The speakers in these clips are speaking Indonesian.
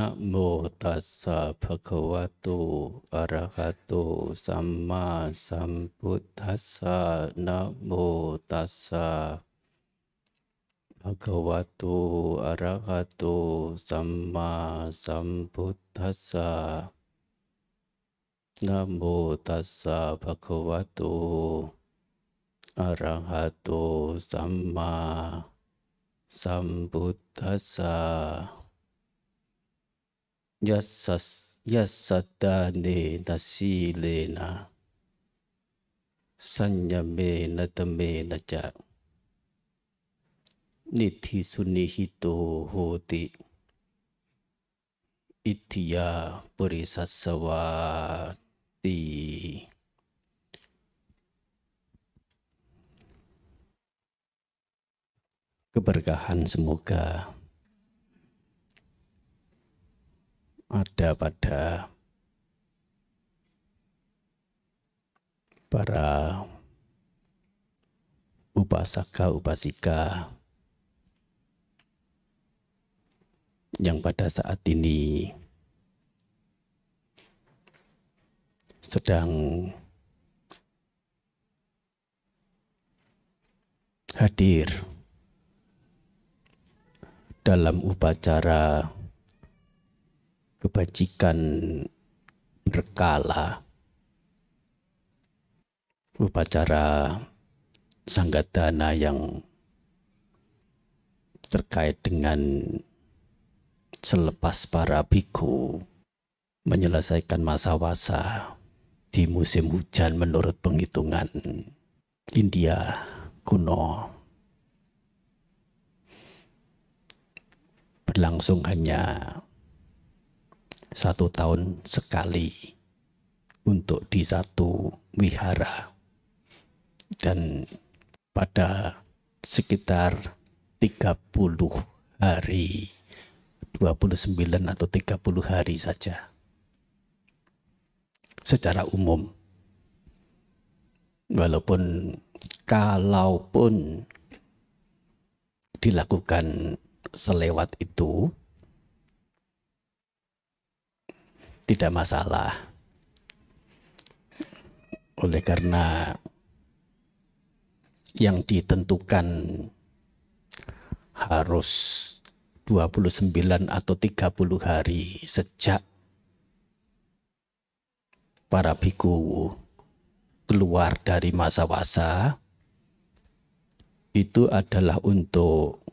นะโมตัสสะภะคะวะโต อะระหะโต สัมมาสัมพุทธัสสะนะโมตัสสะภะคะวะโต อะระหะโต สัมมาสัมพุทธัสสะนะโมตัสสะภะคะวะโต อะระหะโต สัมมาสัมพุทธัสสะ Yassas yassatane nasilena sanyame natame naja niti sunihito hoti itya purisasawati. Keberkahan semoga ada pada para upasaka upasika yang pada saat ini sedang hadir dalam upacara kebajikan berkala. Upacara sanggadana yang terkait dengan selepas para biku menyelesaikan masa wasa di musim hujan menurut penghitungan India kuno. Berlangsung hanya satu tahun sekali untuk di satu wihara. Dan pada sekitar 30 hari 29 atau 30 hari saja. Secara umum. Walaupun kalaupun dilakukan selewat itu tidak masalah. Oleh karena yang ditentukan harus 29 atau 30 hari sejak para biku keluar dari masa wasa itu adalah untuk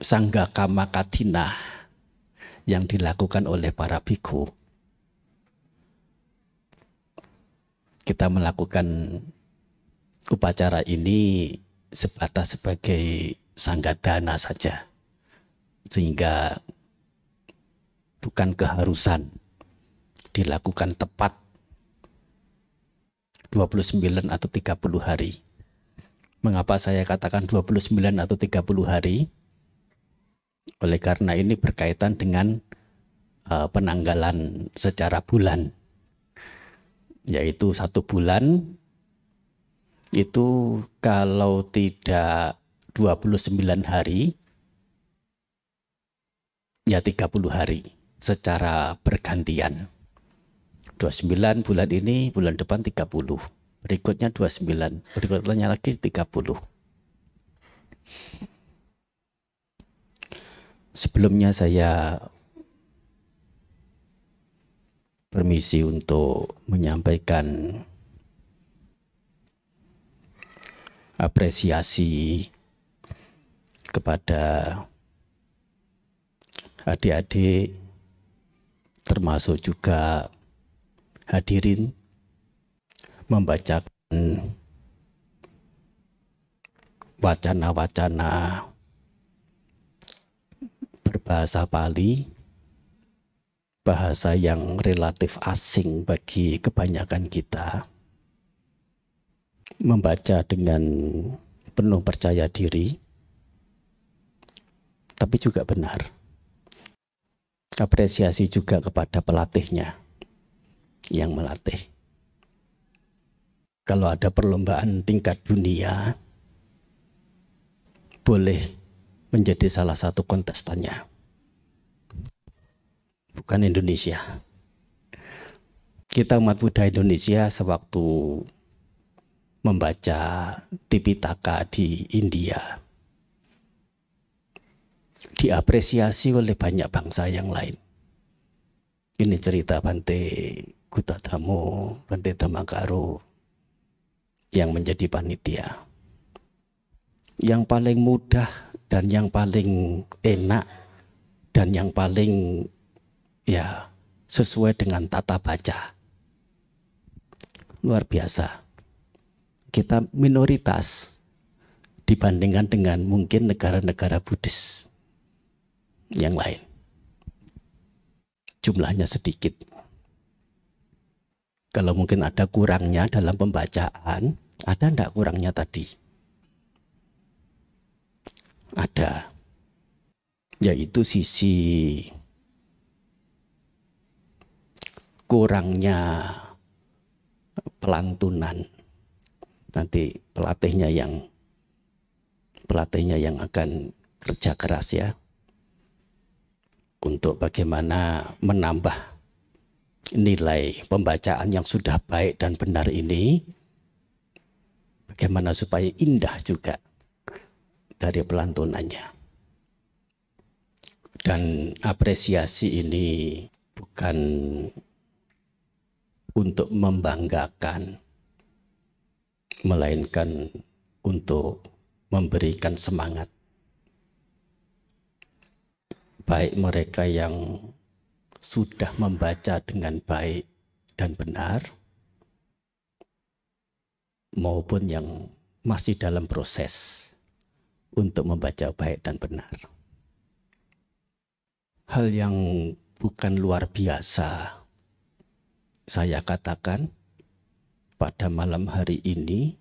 sangga kama katina yang dilakukan oleh para biku kita melakukan upacara ini sebatas sebagai sanggadana saja. Sehingga bukan keharusan dilakukan tepat 29 atau 30 hari. Mengapa saya katakan 29 atau 30 hari? Oleh karena ini berkaitan dengan uh, penanggalan secara bulan yaitu satu bulan itu kalau tidak 29 hari ya 30 hari secara bergantian. 29 bulan ini bulan depan 30 berikutnya 29 berikutnya lagi 30 sebelumnya saya permisi untuk menyampaikan apresiasi kepada adik-adik termasuk juga hadirin membacakan wacana-wacana berbahasa Bali bahasa yang relatif asing bagi kebanyakan kita. Membaca dengan penuh percaya diri, tapi juga benar. Apresiasi juga kepada pelatihnya yang melatih. Kalau ada perlombaan tingkat dunia, boleh menjadi salah satu kontestannya bukan Indonesia. Kita umat Buddha Indonesia sewaktu membaca Tipitaka di India diapresiasi oleh banyak bangsa yang lain. Ini cerita Bante Gutadamo, Bante Dhammakaru yang menjadi panitia. Yang paling mudah dan yang paling enak dan yang paling ya sesuai dengan tata baca. Luar biasa. Kita minoritas dibandingkan dengan mungkin negara-negara Buddhis yang lain. Jumlahnya sedikit. Kalau mungkin ada kurangnya dalam pembacaan, ada enggak kurangnya tadi? Ada. Yaitu sisi kurangnya pelantunan. Nanti pelatihnya yang pelatihnya yang akan kerja keras ya. Untuk bagaimana menambah nilai pembacaan yang sudah baik dan benar ini. Bagaimana supaya indah juga dari pelantunannya. Dan apresiasi ini bukan untuk membanggakan melainkan untuk memberikan semangat baik mereka yang sudah membaca dengan baik dan benar maupun yang masih dalam proses untuk membaca baik dan benar. Hal yang bukan luar biasa saya katakan pada malam hari ini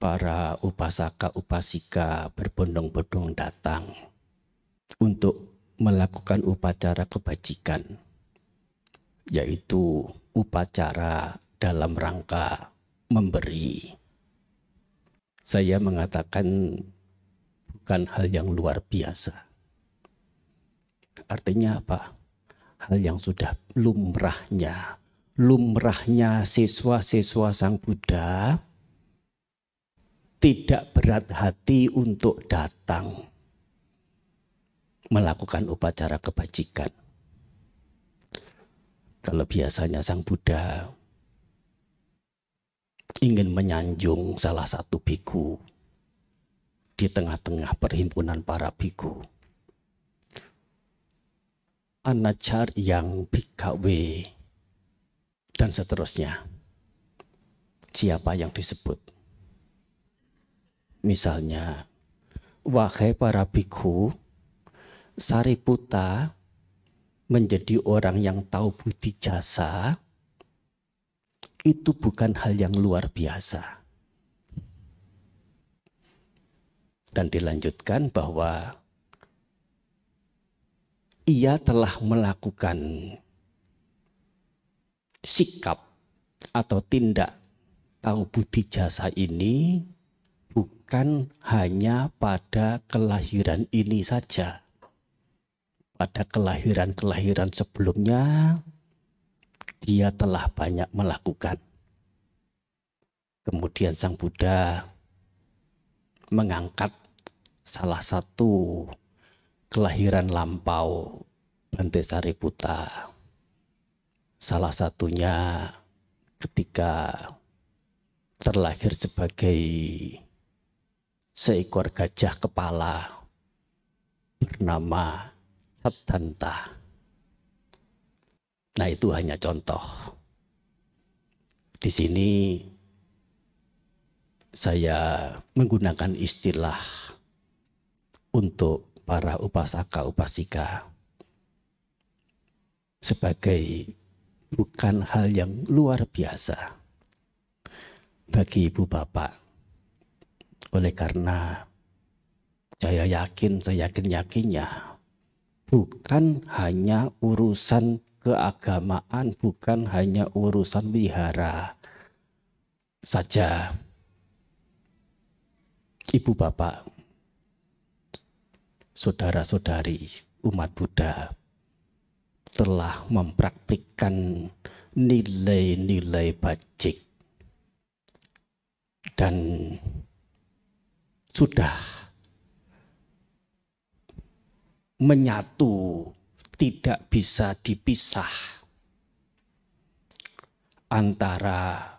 para upasaka upasika berbondong-bondong datang untuk melakukan upacara kebajikan, yaitu upacara dalam rangka memberi. Saya mengatakan bukan hal yang luar biasa. Artinya apa? Hal yang sudah lumrahnya, lumrahnya siswa-siswa Sang Buddha tidak berat hati untuk datang melakukan upacara kebajikan. Kalau biasanya Sang Buddha ingin menyanjung salah satu biku di tengah-tengah perhimpunan para biku. Anacar yang bikawe dan seterusnya. Siapa yang disebut? Misalnya, wahai para biku, Sariputa menjadi orang yang tahu budi jasa itu bukan hal yang luar biasa. Dan dilanjutkan bahwa ia telah melakukan sikap atau tindak tahu budi jasa ini bukan hanya pada kelahiran ini saja pada kelahiran-kelahiran sebelumnya dia telah banyak melakukan. Kemudian Sang Buddha mengangkat salah satu kelahiran lampau Bante Sariputa. Salah satunya ketika terlahir sebagai seekor gajah kepala bernama Sabdanta. Nah itu hanya contoh. Di sini saya menggunakan istilah untuk para upasaka upasika sebagai bukan hal yang luar biasa bagi ibu bapak. Oleh karena saya yakin, saya yakin-yakinnya bukan hanya urusan keagamaan, bukan hanya urusan wihara saja. Ibu bapak, saudara-saudari umat Buddha, telah mempraktikkan nilai-nilai bajik dan sudah menyatu tidak bisa dipisah antara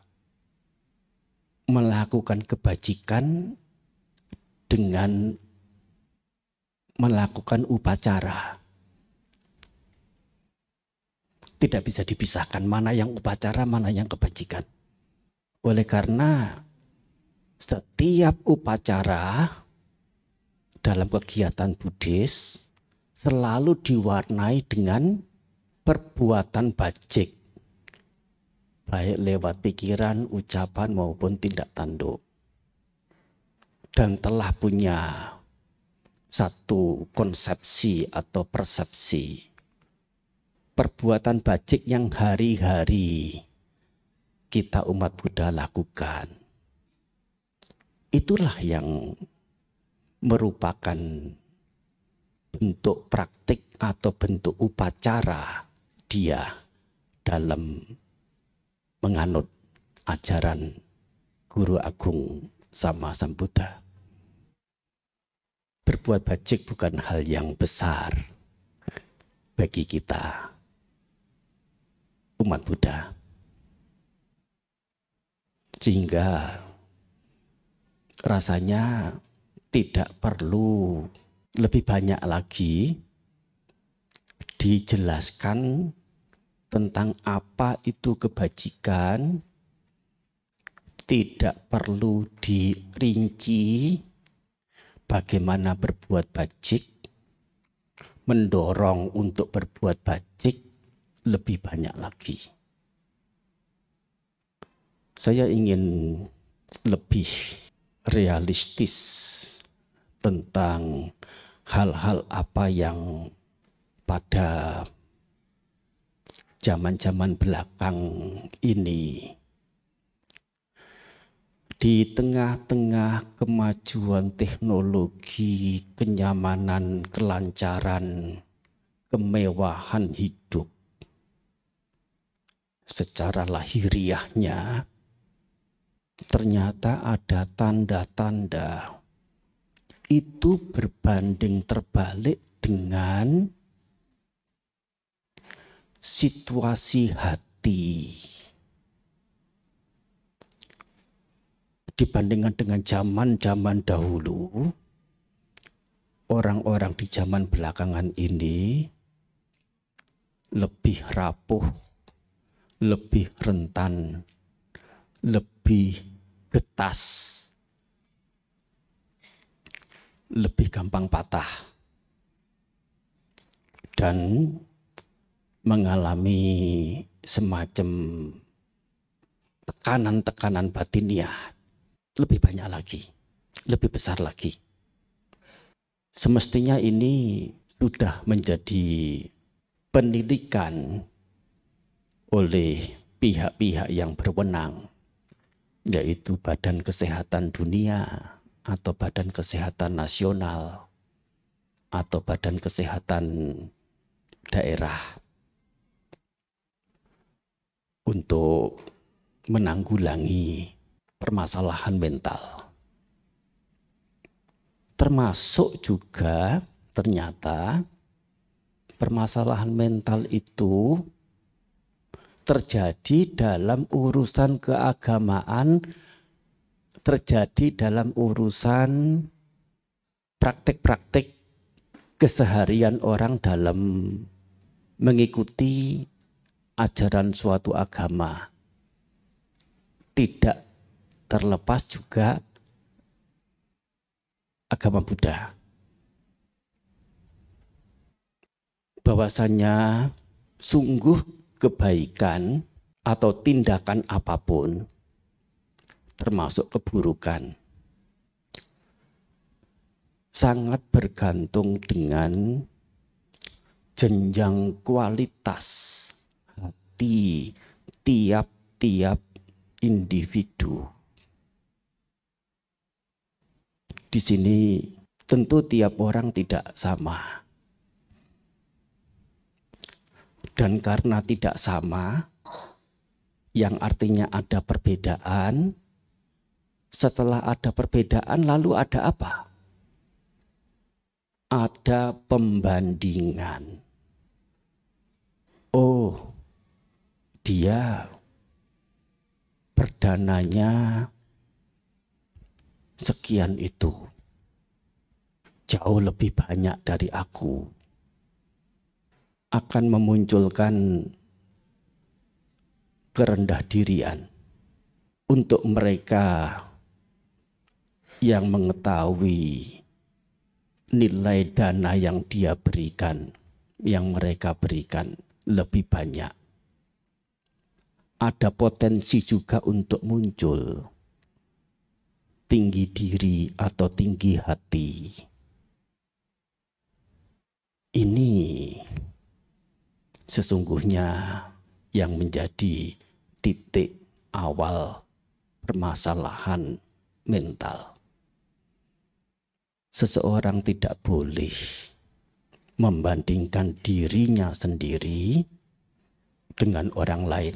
melakukan kebajikan dengan melakukan upacara. Tidak bisa dipisahkan mana yang upacara, mana yang kebajikan. Oleh karena setiap upacara dalam kegiatan Buddhis selalu diwarnai dengan perbuatan bajik. Baik lewat pikiran, ucapan maupun tindak tanduk. Dan telah punya satu konsepsi atau persepsi perbuatan bajik yang hari-hari kita umat Buddha lakukan. Itulah yang merupakan bentuk praktik atau bentuk upacara dia dalam menganut ajaran Guru Agung sama Sang Buddha. Berbuat bajik bukan hal yang besar bagi kita umat Buddha. Sehingga rasanya tidak perlu lebih banyak lagi dijelaskan tentang apa itu kebajikan, tidak perlu dirinci bagaimana berbuat bajik, mendorong untuk berbuat bajik lebih banyak lagi. Saya ingin lebih realistis tentang hal-hal apa yang pada zaman-zaman belakang ini di tengah-tengah kemajuan teknologi, kenyamanan, kelancaran, kemewahan hidup, secara lahiriahnya ternyata ada tanda-tanda. Itu berbanding terbalik dengan situasi hati. Dibandingkan dengan zaman-zaman dahulu, orang-orang di zaman belakangan ini lebih rapuh, lebih rentan, lebih getas, lebih gampang patah, dan mengalami semacam tekanan-tekanan batiniah lebih banyak lagi, lebih besar lagi. Semestinya ini sudah menjadi pendidikan oleh pihak-pihak yang berwenang, yaitu Badan Kesehatan Dunia atau Badan Kesehatan Nasional atau Badan Kesehatan Daerah untuk menanggulangi permasalahan mental. Termasuk juga ternyata permasalahan mental itu terjadi dalam urusan keagamaan, terjadi dalam urusan praktek-praktek keseharian orang dalam mengikuti ajaran suatu agama. Tidak terlepas juga agama Buddha. Bahwasanya sungguh kebaikan atau tindakan apa pun termasuk keburukan sangat bergantung dengan jenjang kualitas hati tiap-tiap individu. di sini tentu tiap orang tidak sama. Dan karena tidak sama, yang artinya ada perbedaan, setelah ada perbedaan lalu ada apa? Ada pembandingan. Oh, dia perdananya sekian itu. Jauh lebih banyak dari aku. Akan memunculkan kerendah dirian untuk mereka yang mengetahui nilai dana yang dia berikan, yang mereka berikan lebih banyak ada potensi juga untuk muncul tinggi diri atau tinggi hati. Ini sesungguhnya yang menjadi titik awal permasalahan mental. Seseorang tidak boleh membandingkan dirinya sendiri dengan orang lain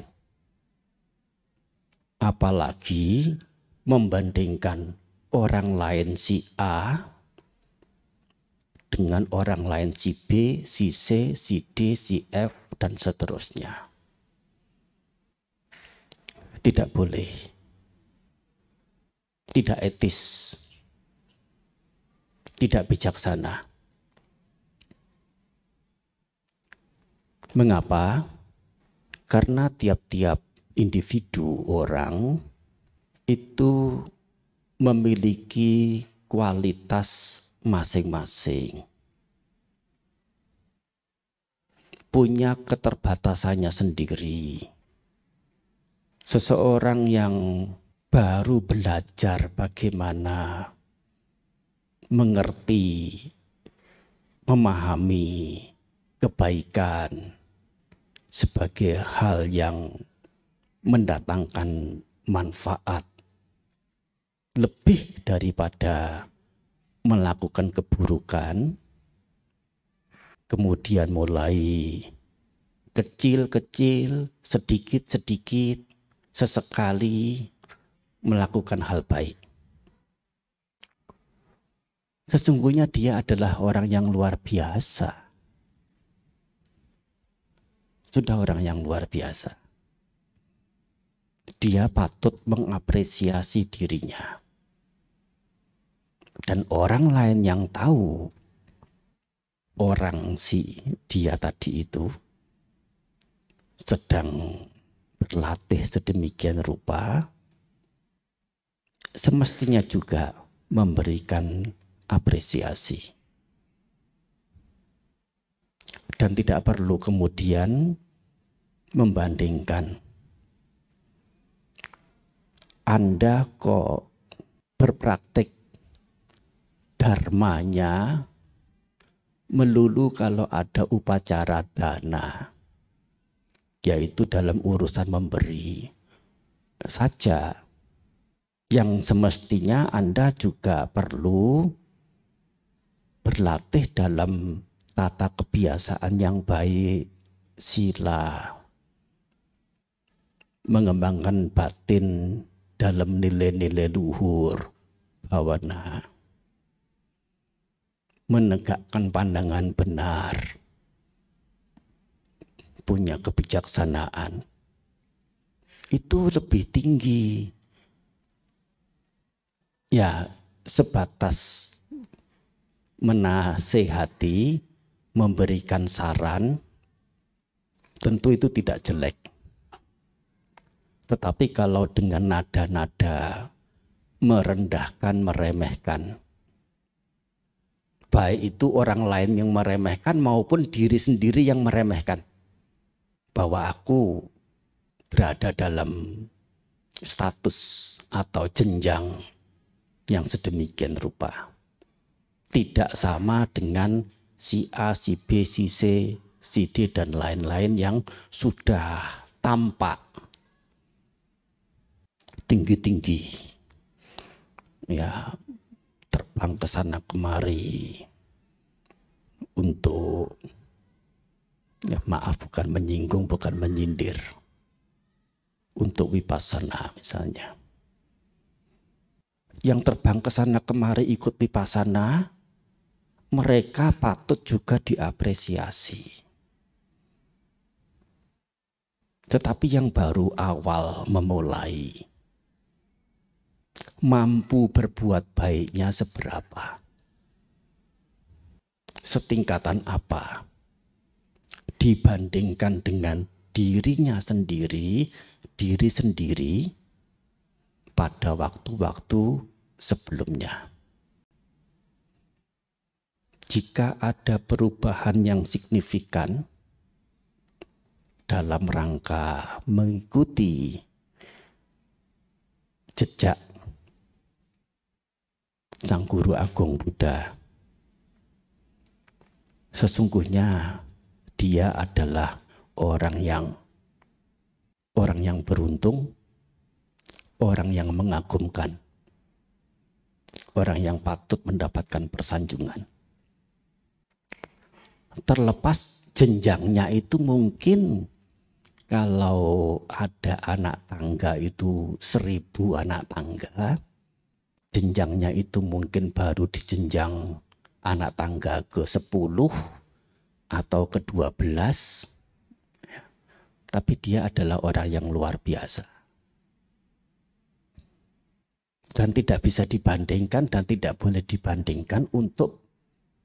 apalagi membandingkan orang lain si A dengan orang lain si B, si C, si D, si F, dan seterusnya. Tidak boleh. Tidak etis. Tidak bijaksana. Mengapa? Karena tiap-tiap individu orang itu memiliki kualitas masing-masing. Punya keterbatasannya sendiri. Seseorang yang baru belajar bagaimana mengerti, memahami kebaikan sebagai hal yang mendatangkan manfaat lebih daripada melakukan keburukan, kemudian mulai kecil-kecil, sedikit-sedikit, sesekali melakukan hal baik. Sesungguhnya dia adalah orang yang luar biasa. Sudah orang yang luar biasa dia patut mengapresiasi dirinya. Dan orang lain yang tahu orang si dia tadi itu sedang berlatih sedemikian rupa, semestinya juga memberikan apresiasi. Dan tidak perlu kemudian membandingkan anda kok berpraktek dharmanya melulu kalau ada upacara dana, yaitu dalam urusan memberi. Saja. Yang semestinya Anda juga perlu berlatih dalam tata kebiasaan yang baik, sila, mengembangkan batin dalam nilai-nilai luhur bawana menegakkan pandangan benar. Punya kebijaksanaan. Itu lebih tinggi. Ya sebatas menasehati memberikan saran tentu itu tidak jelek. Tetapi kalau dengan nada-nada merendahkan, meremehkan, baik itu orang lain yang meremehkan maupun diri sendiri yang meremehkan, bahwa aku berada dalam status atau jenjang yang sedemikian rupa. Tidak sama dengan si A, si B, si C, si D, dan lain-lain yang sudah tampak tinggi-tinggi. Ya, terbang ke sana kemari untuk Ya, maaf bukan menyinggung, bukan menyindir. Untuk wipasana misalnya. Yang terbang ke sana kemari ikut wipasana, mereka patut juga diapresiasi. Tetapi yang baru awal memulai, mampu berbuat baiknya seberapa? Setingkatan apa? Dibandingkan dengan dirinya sendiri, diri sendiri pada waktu-waktu sebelumnya. Jika ada perubahan yang signifikan, dalam rangka mengikuti jejak Sang Guru Agung Buddha. Sesungguhnya dia adalah orang yang orang yang beruntung, orang yang mengagumkan, orang yang patut mendapatkan persanjungan. Terlepas jenjangnya itu mungkin kalau ada anak tangga itu seribu anak tangga, jenjangnya itu mungkin baru di jenjang anak tangga ke sepuluh atau ke dua belas. Tapi dia adalah orang yang luar biasa. Dan tidak bisa dibandingkan dan tidak boleh dibandingkan untuk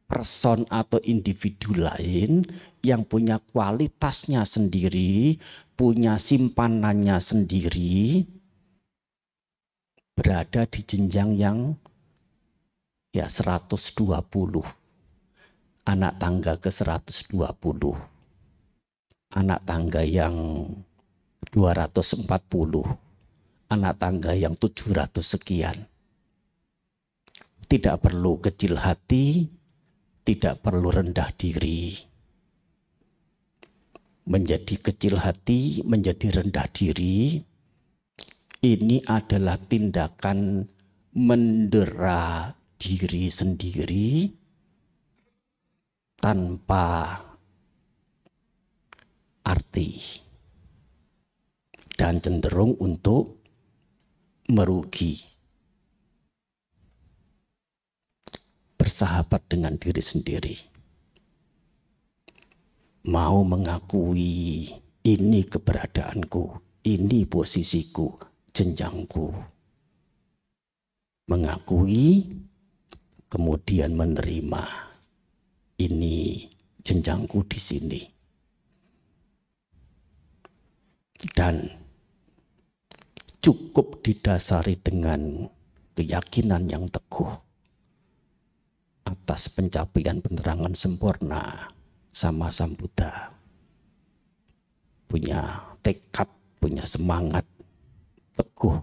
person atau individu lain yang punya kualitasnya sendiri, punya simpanannya sendiri, berada di jenjang yang ya 120. Anak tangga ke 120. Anak tangga yang 240. Anak tangga yang 700 sekian. Tidak perlu kecil hati, tidak perlu rendah diri menjadi kecil hati, menjadi rendah diri, ini adalah tindakan mendera diri sendiri tanpa arti dan cenderung untuk merugi. Bersahabat dengan diri sendiri mau mengakui ini keberadaanku, ini posisiku, jenjangku. Mengakui, kemudian menerima ini jenjangku di sini. Dan cukup didasari dengan keyakinan yang teguh atas pencapaian penerangan sempurna sama Sang Buddha. Punya tekad, punya semangat teguh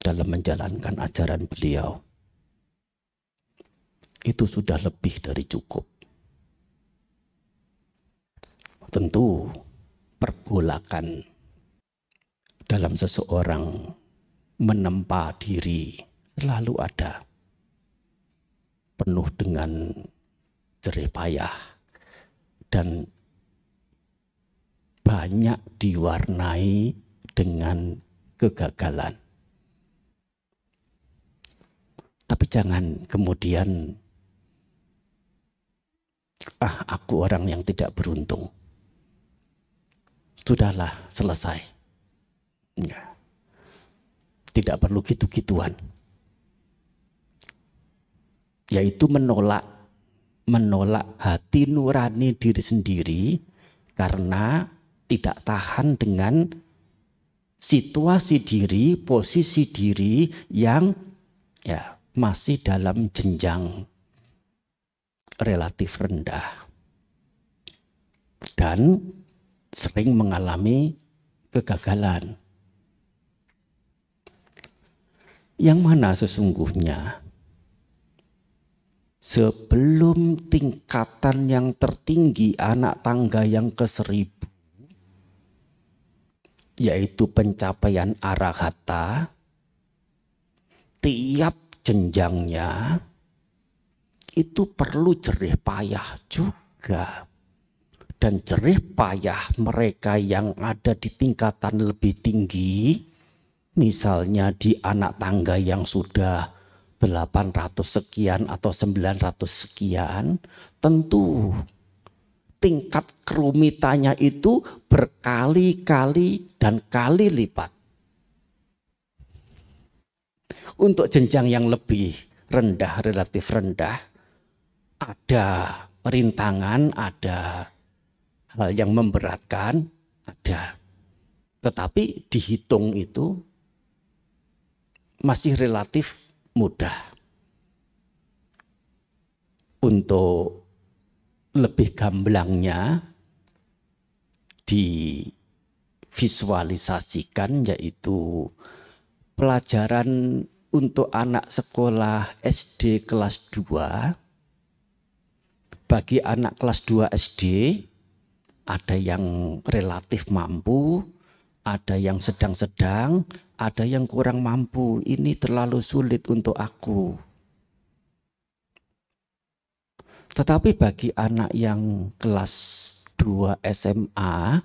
dalam menjalankan ajaran beliau. Itu sudah lebih dari cukup. Tentu pergolakan dalam seseorang menempa diri selalu ada penuh dengan jerih payah dan banyak diwarnai dengan kegagalan. Tapi jangan kemudian ah aku orang yang tidak beruntung. Sudahlah selesai. Ya. Tidak perlu gitu-gituan. Yaitu menolak menolak hati nurani diri sendiri karena tidak tahan dengan situasi diri, posisi diri yang ya masih dalam jenjang relatif rendah dan sering mengalami kegagalan. Yang mana sesungguhnya sebelum tingkatan yang tertinggi anak tangga yang ke seribu, yaitu pencapaian arahata, tiap jenjangnya itu perlu jerih payah juga. dan jerih payah mereka yang ada di tingkatan lebih tinggi, misalnya di anak tangga yang sudah 800 sekian atau 900 sekian, tentu tingkat kerumitannya itu berkali-kali dan kali lipat. Untuk jenjang yang lebih rendah, relatif rendah, ada rintangan, ada hal yang memberatkan, ada. Tetapi dihitung itu masih relatif mudah. Untuk lebih gamblangnya divisualisasikan yaitu pelajaran untuk anak sekolah SD kelas 2 bagi anak kelas 2 SD ada yang relatif mampu, ada yang sedang-sedang, ada yang kurang mampu. Ini terlalu sulit untuk aku. Tetapi bagi anak yang kelas 2 SMA,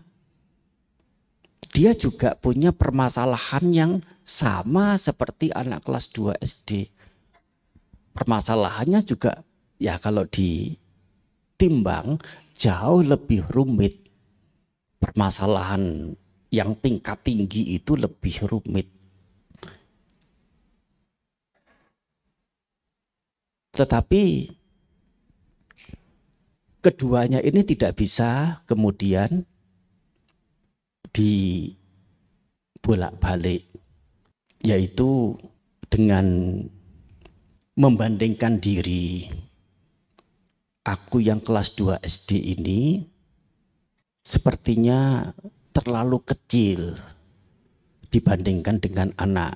dia juga punya permasalahan yang sama seperti anak kelas 2 SD. Permasalahannya juga ya kalau ditimbang jauh lebih rumit. Permasalahan yang tingkat tinggi itu lebih rumit. Tetapi keduanya ini tidak bisa kemudian dibolak-balik yaitu dengan membandingkan diri aku yang kelas 2 SD ini sepertinya terlalu kecil dibandingkan dengan anak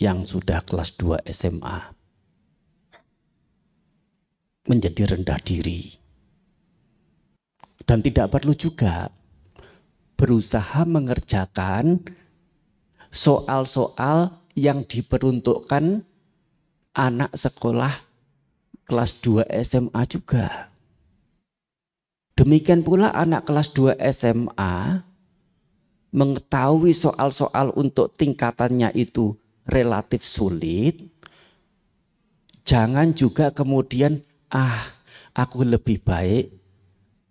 yang sudah kelas 2 SMA. Menjadi rendah diri. Dan tidak perlu juga berusaha mengerjakan soal-soal yang diperuntukkan anak sekolah kelas 2 SMA juga. Demikian pula anak kelas 2 SMA mengetahui soal-soal untuk tingkatannya itu relatif sulit. Jangan juga kemudian ah aku lebih baik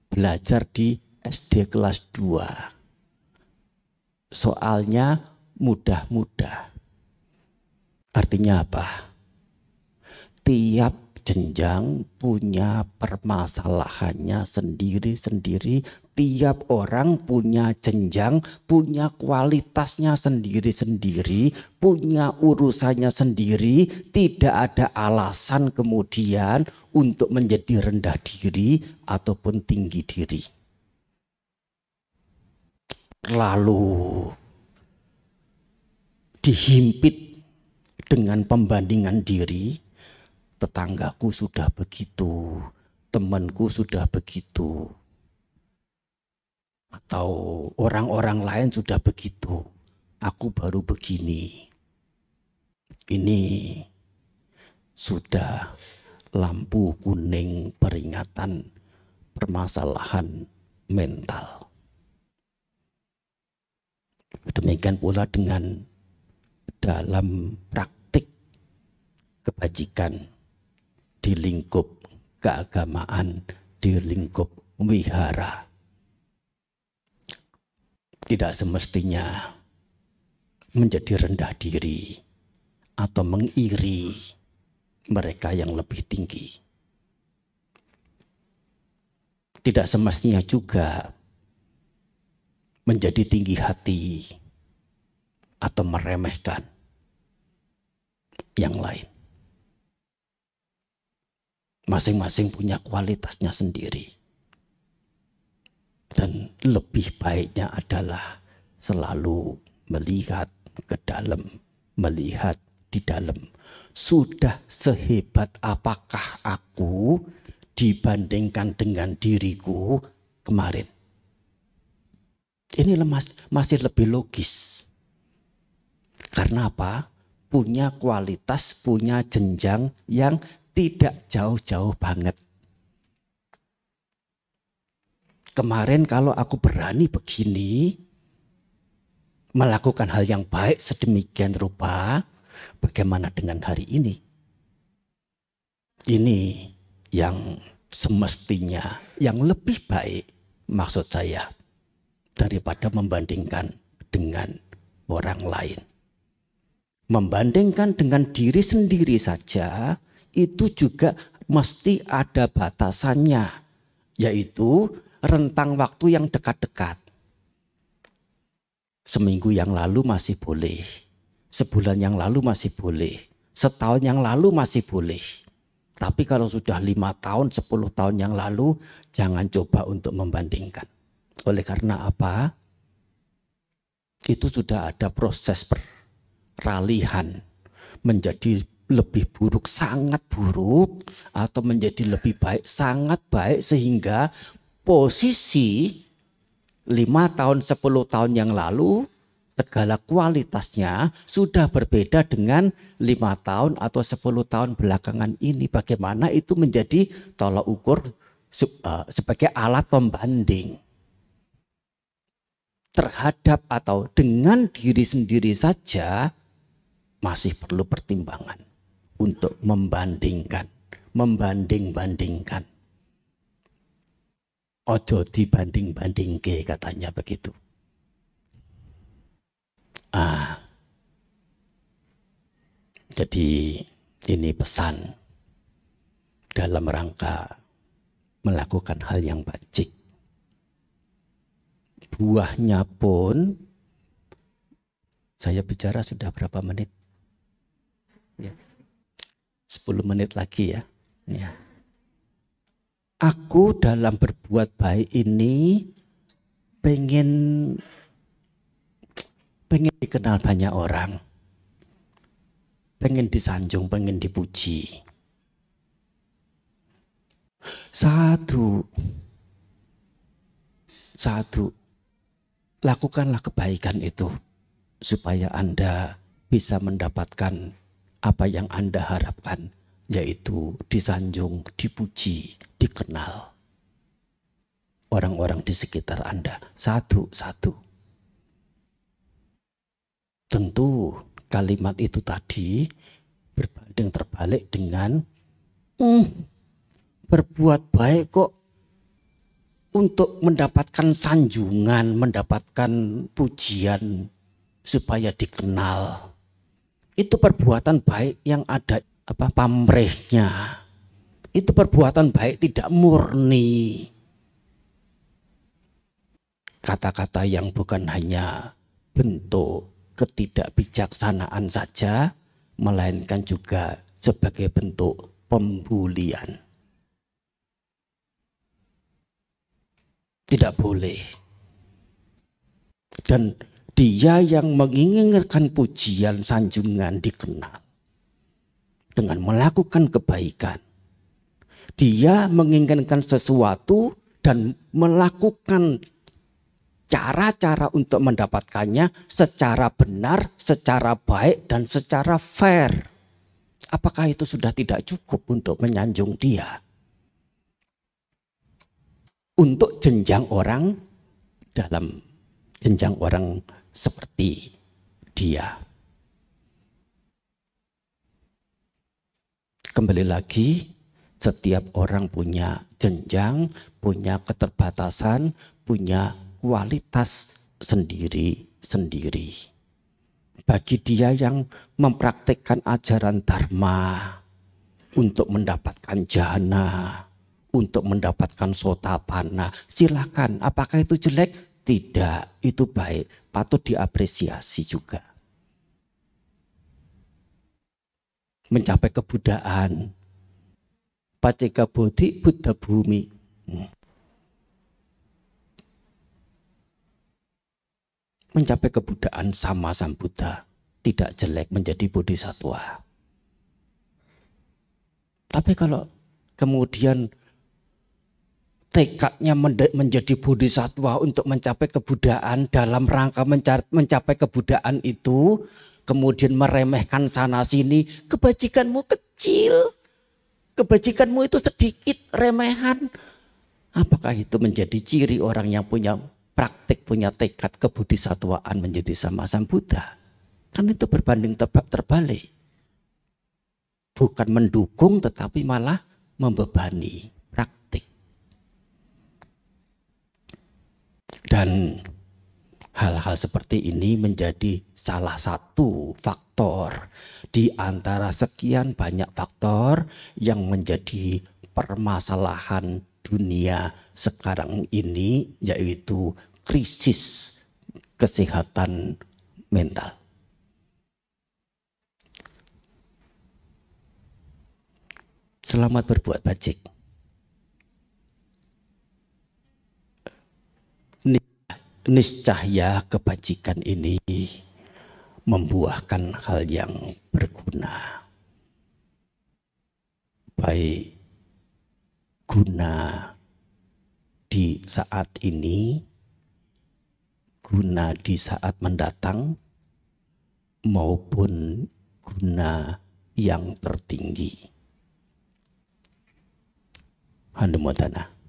belajar di SD kelas 2. Soalnya mudah-mudah. Artinya apa? Tiap jenjang punya permasalahannya sendiri-sendiri. Tiap orang punya jenjang, punya kualitasnya sendiri-sendiri, punya urusannya sendiri. Tidak ada alasan kemudian untuk menjadi rendah diri ataupun tinggi diri. Lalu dihimpit dengan pembandingan diri, tetanggaku sudah begitu, temanku sudah begitu, atau orang-orang lain sudah begitu, aku baru begini. Ini sudah lampu kuning peringatan permasalahan mental. Demikian pula dengan dalam praktik kebajikan di lingkup keagamaan, di lingkup wihara. Tidak semestinya menjadi rendah diri atau mengiri mereka yang lebih tinggi. Tidak semestinya juga menjadi tinggi hati atau meremehkan yang lain. Masing-masing punya kualitasnya sendiri. Dan lebih baiknya adalah selalu melihat ke dalam, melihat di dalam. Sudah sehebat apakah aku dibandingkan dengan diriku kemarin? Ini lemas, masih lebih logis. Karena apa? Punya kualitas, punya jenjang yang tidak jauh-jauh banget. kemarin kalau aku berani begini, melakukan hal yang baik sedemikian rupa, bagaimana dengan hari ini? Ini yang semestinya yang lebih baik maksud saya daripada membandingkan dengan orang lain. Membandingkan dengan diri sendiri saja itu juga mesti ada batasannya, yaitu rentang waktu yang dekat-dekat. Seminggu yang lalu masih boleh, sebulan yang lalu masih boleh, setahun yang lalu masih boleh. Tapi kalau sudah lima tahun, sepuluh tahun yang lalu, jangan coba untuk membandingkan. Oleh karena apa? Itu sudah ada proses peralihan menjadi lebih buruk, sangat buruk, atau menjadi lebih baik, sangat baik, sehingga posisi lima tahun, sepuluh tahun yang lalu, segala kualitasnya sudah berbeda dengan lima tahun atau sepuluh tahun belakangan ini. Bagaimana itu menjadi tolak ukur eh, sebagai alat pembanding terhadap atau dengan diri sendiri saja masih perlu pertimbangan untuk membandingkan, membanding-bandingkan. Ojo dibanding-banding ke katanya begitu. Ah, jadi ini pesan dalam rangka melakukan hal yang baik. Buahnya pun saya bicara sudah berapa menit? Ya. 10 menit lagi ya. ya. Aku dalam berbuat baik ini pengen pengen dikenal banyak orang. Pengen disanjung, pengen dipuji. Satu. Satu. Lakukanlah kebaikan itu supaya Anda bisa mendapatkan apa yang Anda harapkan, yaitu disanjung, dipuji, dikenal. Orang-orang di sekitar Anda satu-satu. Tentu kalimat itu tadi berbanding terbalik dengan mm, berbuat baik kok untuk mendapatkan sanjungan, mendapatkan pujian supaya dikenal itu perbuatan baik yang ada apa pamrehnya. Itu perbuatan baik tidak murni. Kata-kata yang bukan hanya bentuk ketidakbijaksanaan saja, melainkan juga sebagai bentuk pembulian. Tidak boleh. Dan dia yang menginginkan pujian sanjungan dikenal dengan melakukan kebaikan. Dia menginginkan sesuatu dan melakukan cara-cara untuk mendapatkannya secara benar, secara baik, dan secara fair. Apakah itu sudah tidak cukup untuk menyanjung dia? Untuk jenjang orang dalam jenjang orang seperti dia. Kembali lagi, setiap orang punya jenjang, punya keterbatasan, punya kualitas sendiri-sendiri. Bagi dia yang mempraktekkan ajaran dharma untuk mendapatkan jana, untuk mendapatkan sotapana, silakan. Apakah itu jelek? Tidak, itu baik, patut diapresiasi juga. Mencapai kebudayaan. Paceka bodhi Buddha bumi. Hmm. Mencapai kebudayaan sama Sang Buddha. Tidak jelek menjadi bodhisatwa. Tapi kalau kemudian tekadnya menjadi bodhisatwa untuk mencapai kebudayaan dalam rangka mencapai kebudayaan itu kemudian meremehkan sana sini kebajikanmu kecil kebajikanmu itu sedikit remehan Apakah itu menjadi ciri orang yang punya praktik, punya tekad kebudisatwaan menjadi sama sang Buddha? Kan itu berbanding terbalik. Bukan mendukung tetapi malah membebani praktik. Dan hal-hal seperti ini menjadi salah satu faktor di antara sekian banyak faktor yang menjadi permasalahan dunia sekarang ini yaitu krisis kesehatan mental. Selamat berbuat bajik. Niscaya kebajikan ini membuahkan hal yang berguna. Baik guna di saat ini, guna di saat mendatang, maupun guna yang tertinggi. Handemodana.